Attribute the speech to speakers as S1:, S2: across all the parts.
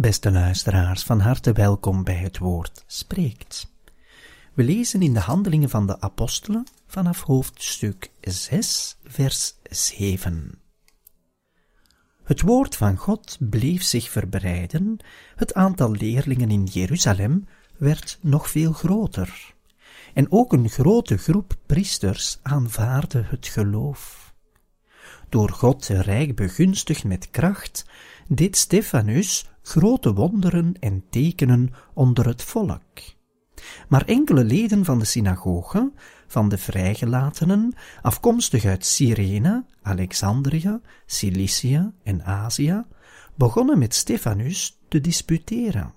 S1: Beste luisteraars, van harte welkom bij het woord spreekt. We lezen in de Handelingen van de Apostelen vanaf hoofdstuk 6, vers 7. Het woord van God bleef zich verbreiden, het aantal leerlingen in Jeruzalem werd nog veel groter. En ook een grote groep priesters aanvaarde het geloof. Door God rijk begunstigd met kracht, deed Stefanus grote wonderen en tekenen onder het volk. Maar enkele leden van de synagoge, van de vrijgelatenen, afkomstig uit Cyrene, Alexandrië, Cilicië en Azië, begonnen met Stefanus te disputeren.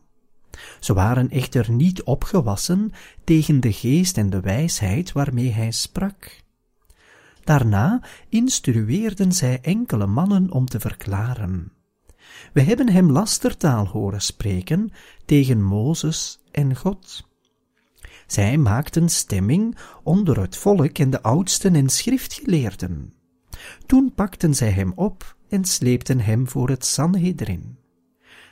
S1: Ze waren echter niet opgewassen tegen de geest en de wijsheid waarmee hij sprak. Daarna instrueerden zij enkele mannen om te verklaren. We hebben hem lastertaal horen spreken tegen Mozes en God. Zij maakten stemming onder het volk en de oudsten en schriftgeleerden. Toen pakten zij hem op en sleepten hem voor het Sanhedrin.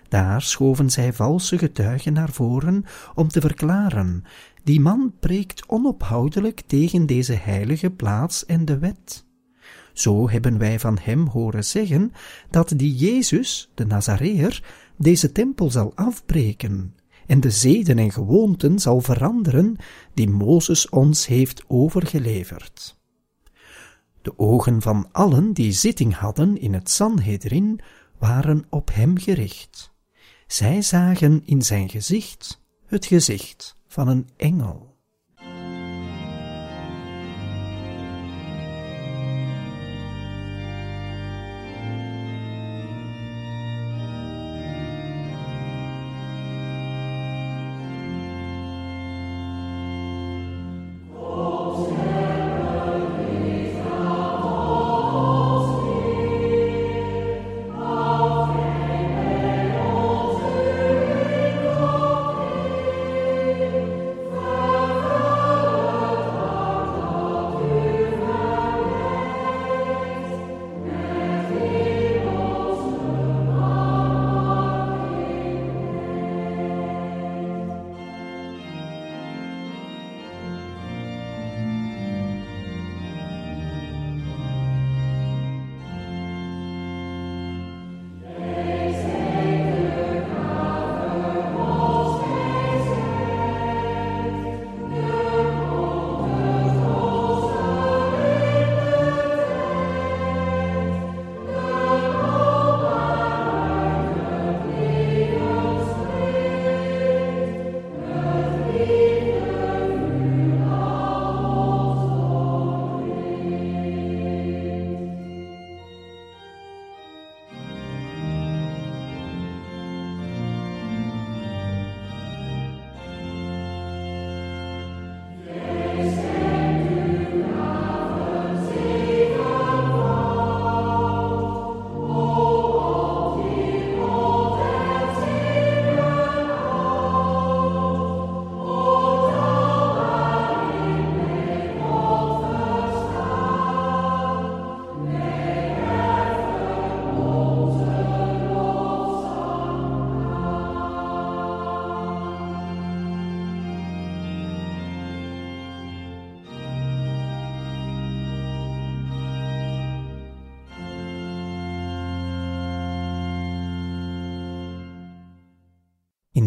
S1: Daar schoven zij valse getuigen naar voren om te verklaren, die man preekt onophoudelijk tegen deze heilige plaats en de wet. Zo hebben wij van hem horen zeggen dat die Jezus, de Nazareër, deze tempel zal afbreken en de zeden en gewoonten zal veranderen die Mozes ons heeft overgeleverd. De ogen van allen die zitting hadden in het Sanhedrin waren op hem gericht. Zij zagen in zijn gezicht het gezicht van een engel.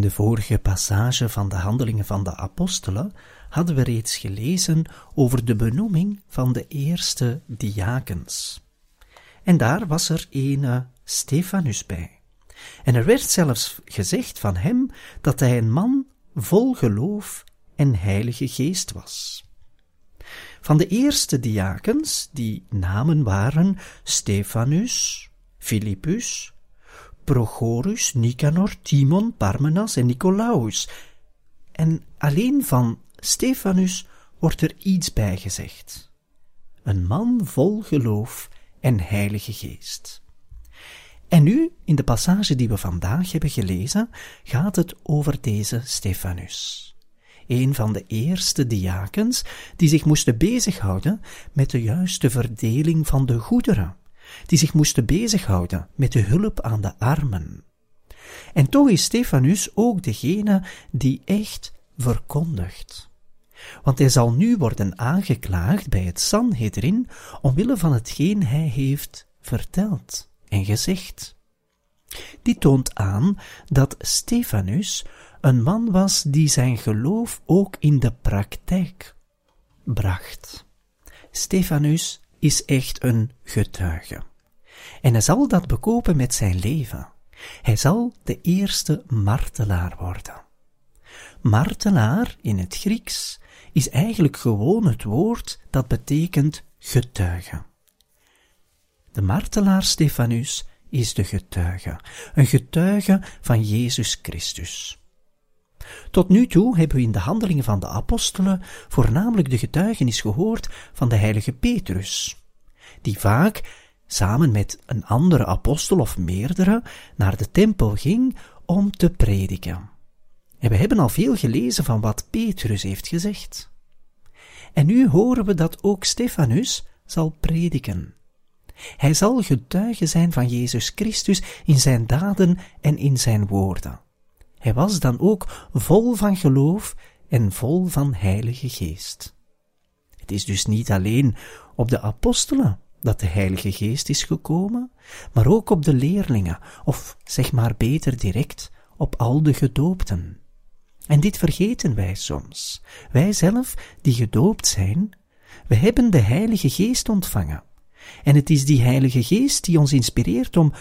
S1: De vorige passage van de Handelingen van de Apostelen hadden we reeds gelezen over de benoeming van de eerste diakens. En daar was er een Stefanus bij. En er werd zelfs gezegd van hem dat hij een man vol geloof en heilige geest was. Van de eerste diakens, die namen waren Stephanus, Philippus, Prochorus, Nicanor, Timon, Parmenas en Nicolaus. En alleen van Stephanus wordt er iets bij gezegd. Een man vol geloof en heilige geest. En nu, in de passage die we vandaag hebben gelezen, gaat het over deze Stephanus. Een van de eerste diakens die zich moesten bezighouden met de juiste verdeling van de goederen, die zich moesten bezighouden met de hulp aan de armen. En toch is Stefanus ook degene die echt verkondigt. Want hij zal nu worden aangeklaagd bij het Sanhedrin omwille van hetgeen hij heeft verteld en gezegd. Dit toont aan dat Stefanus een man was die zijn geloof ook in de praktijk bracht. Stefanus is echt een getuige. En hij zal dat bekopen met zijn leven. Hij zal de eerste martelaar worden. Martelaar in het Grieks is eigenlijk gewoon het woord dat betekent getuige. De martelaar Stefanus is de getuige, een getuige van Jezus Christus. Tot nu toe hebben we in de handelingen van de apostelen voornamelijk de getuigenis gehoord van de heilige Petrus, die vaak samen met een andere apostel of meerdere naar de tempel ging om te prediken. En we hebben al veel gelezen van wat Petrus heeft gezegd. En nu horen we dat ook Stefanus zal prediken. Hij zal getuige zijn van Jezus Christus in zijn daden en in zijn woorden. Hij was dan ook vol van geloof en vol van Heilige Geest. Het is dus niet alleen op de apostelen dat de Heilige Geest is gekomen, maar ook op de leerlingen, of zeg maar beter direct, op al de gedoopten. En dit vergeten wij soms. Wij zelf, die gedoopt zijn, we hebben de Heilige Geest ontvangen. En het is die Heilige Geest die ons inspireert om,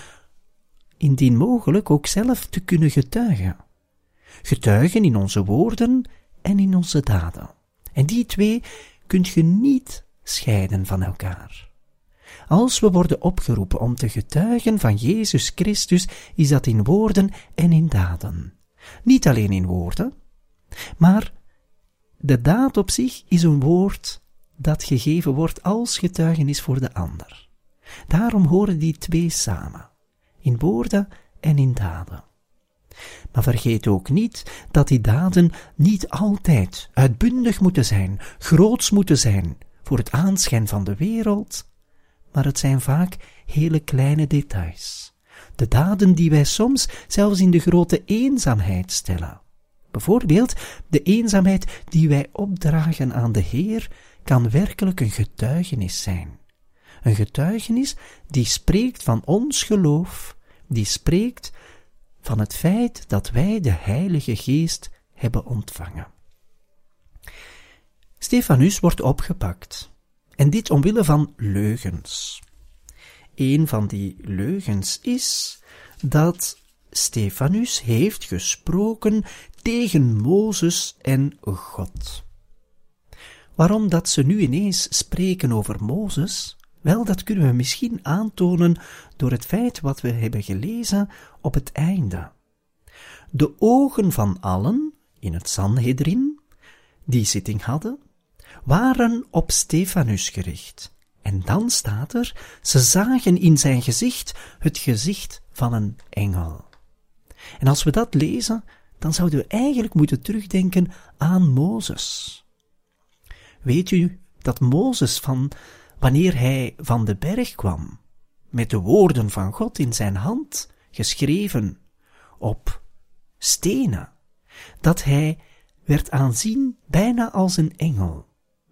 S1: indien mogelijk, ook zelf te kunnen getuigen getuigen in onze woorden en in onze daden. En die twee kunt je niet scheiden van elkaar. Als we worden opgeroepen om te getuigen van Jezus Christus, is dat in woorden en in daden. Niet alleen in woorden, maar de daad op zich is een woord dat gegeven wordt als getuigenis voor de ander. Daarom horen die twee samen, in woorden en in daden. Maar vergeet ook niet dat die daden niet altijd uitbundig moeten zijn, groots moeten zijn voor het aanschijn van de wereld, maar het zijn vaak hele kleine details. De daden die wij soms zelfs in de grote eenzaamheid stellen. Bijvoorbeeld de eenzaamheid die wij opdragen aan de Heer kan werkelijk een getuigenis zijn. Een getuigenis die spreekt van ons geloof, die spreekt van het feit dat wij de Heilige Geest hebben ontvangen. Stefanus wordt opgepakt, en dit omwille van leugens. Een van die leugens is dat Stefanus heeft gesproken tegen Mozes en God. Waarom dat ze nu ineens spreken over Mozes? Wel, dat kunnen we misschien aantonen door het feit wat we hebben gelezen op het einde. De ogen van allen in het Sanhedrin, die zitting hadden, waren op Stefanus gericht. En dan staat er, ze zagen in zijn gezicht het gezicht van een engel. En als we dat lezen, dan zouden we eigenlijk moeten terugdenken aan Mozes. Weet u dat Mozes van wanneer hij van de berg kwam, met de woorden van God in zijn hand, geschreven op stenen, dat hij werd aanzien bijna als een engel.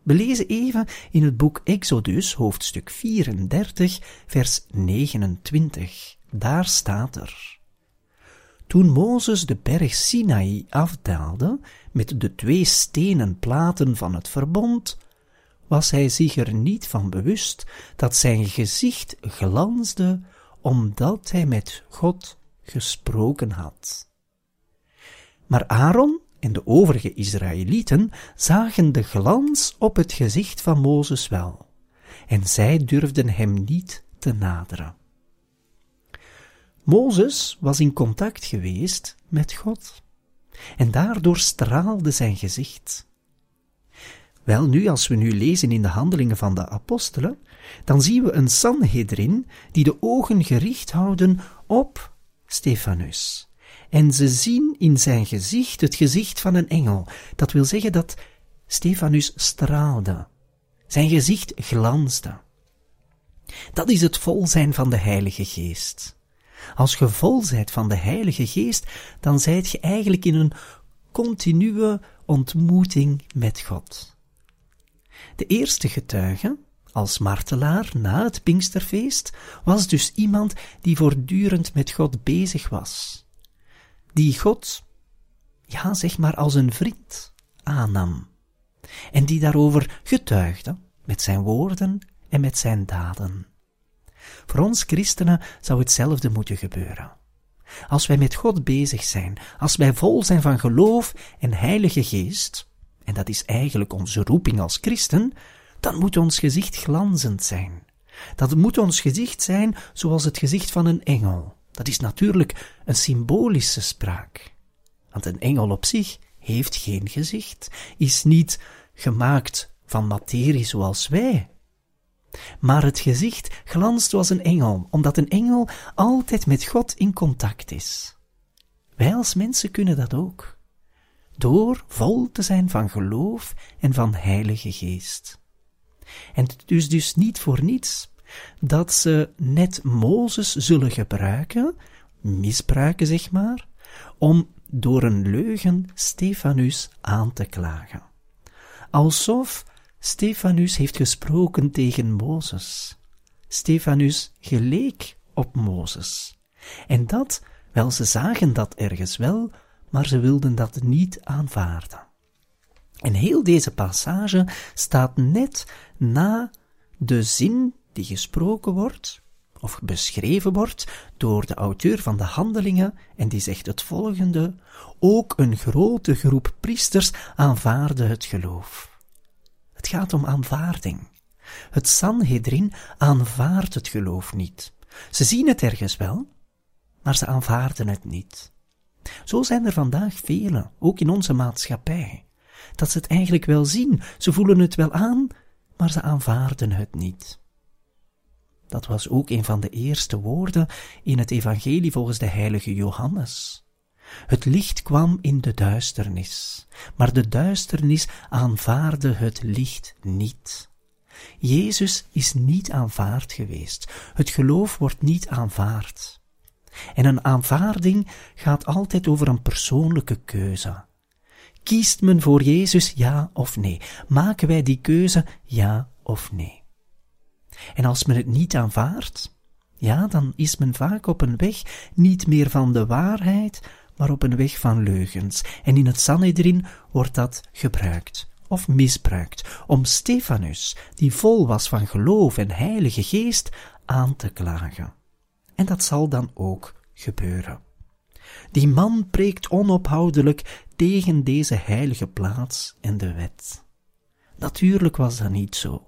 S1: We lezen even in het boek Exodus, hoofdstuk 34, vers 29. Daar staat er. Toen Mozes de berg Sinaï afdaalde met de twee stenen platen van het verbond, was hij zich er niet van bewust dat zijn gezicht glansde omdat hij met God gesproken had. Maar Aaron en de overige Israëlieten zagen de glans op het gezicht van Mozes wel, en zij durfden hem niet te naderen. Mozes was in contact geweest met God, en daardoor straalde zijn gezicht. Wel nu, als we nu lezen in de handelingen van de apostelen, dan zien we een Sanhedrin die de ogen gericht houden op Stefanus. En ze zien in zijn gezicht het gezicht van een engel. Dat wil zeggen dat Stefanus straalde. Zijn gezicht glansde. Dat is het vol zijn van de Heilige Geest. Als je vol zijt van de Heilige Geest, dan zijt je eigenlijk in een continue ontmoeting met God. De eerste getuige, als martelaar na het Pinksterfeest, was dus iemand die voortdurend met God bezig was. Die God, ja zeg maar als een vriend, aannam. En die daarover getuigde, met zijn woorden en met zijn daden. Voor ons christenen zou hetzelfde moeten gebeuren. Als wij met God bezig zijn, als wij vol zijn van geloof en heilige geest, en dat is eigenlijk onze roeping als christen, dan moet ons gezicht glanzend zijn. Dat moet ons gezicht zijn zoals het gezicht van een engel. Dat is natuurlijk een symbolische spraak. Want een engel op zich heeft geen gezicht, is niet gemaakt van materie zoals wij. Maar het gezicht glanst als een engel, omdat een engel altijd met God in contact is. Wij als mensen kunnen dat ook, door vol te zijn van geloof en van Heilige Geest. En het is dus niet voor niets dat ze net Mozes zullen gebruiken, misbruiken zeg maar, om door een leugen Stefanus aan te klagen. Alsof Stefanus heeft gesproken tegen Mozes. Stefanus geleek op Mozes. En dat, wel, ze zagen dat ergens wel, maar ze wilden dat niet aanvaarden. En heel deze passage staat net na de zin die gesproken wordt, of beschreven wordt door de auteur van de handelingen, en die zegt het volgende, ook een grote groep priesters aanvaarde het geloof. Het gaat om aanvaarding. Het Sanhedrin aanvaardt het geloof niet. Ze zien het ergens wel, maar ze aanvaarden het niet. Zo zijn er vandaag velen, ook in onze maatschappij, dat ze het eigenlijk wel zien, ze voelen het wel aan, maar ze aanvaarden het niet. Dat was ook een van de eerste woorden in het evangelie volgens de heilige Johannes. Het licht kwam in de duisternis, maar de duisternis aanvaarde het licht niet. Jezus is niet aanvaard geweest. Het geloof wordt niet aanvaard. En een aanvaarding gaat altijd over een persoonlijke keuze. Kiest men voor Jezus ja of nee? Maken wij die keuze ja of nee? En als men het niet aanvaardt, ja, dan is men vaak op een weg niet meer van de waarheid, maar op een weg van leugens. En in het Sanhedrin wordt dat gebruikt of misbruikt om Stefanus, die vol was van geloof en heilige geest, aan te klagen. En dat zal dan ook gebeuren. Die man preekt onophoudelijk tegen deze heilige plaats en de wet. Natuurlijk was dat niet zo.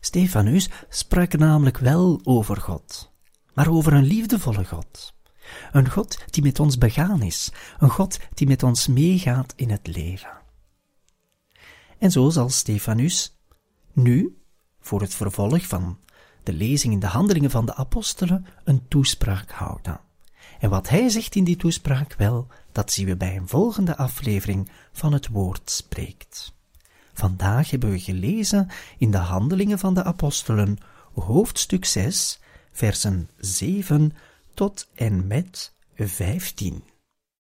S1: Stefanus sprak namelijk wel over God, maar over een liefdevolle God. Een God die met ons begaan is, een God die met ons meegaat in het leven. En zo zal Stefanus nu, voor het vervolg van de lezing in de handelingen van de apostelen, een toespraak houden. En wat hij zegt in die toespraak wel, dat zien we bij een volgende aflevering van het woord spreekt. Vandaag hebben we gelezen in de Handelingen van de Apostelen, hoofdstuk 6, versen 7 tot en met 15.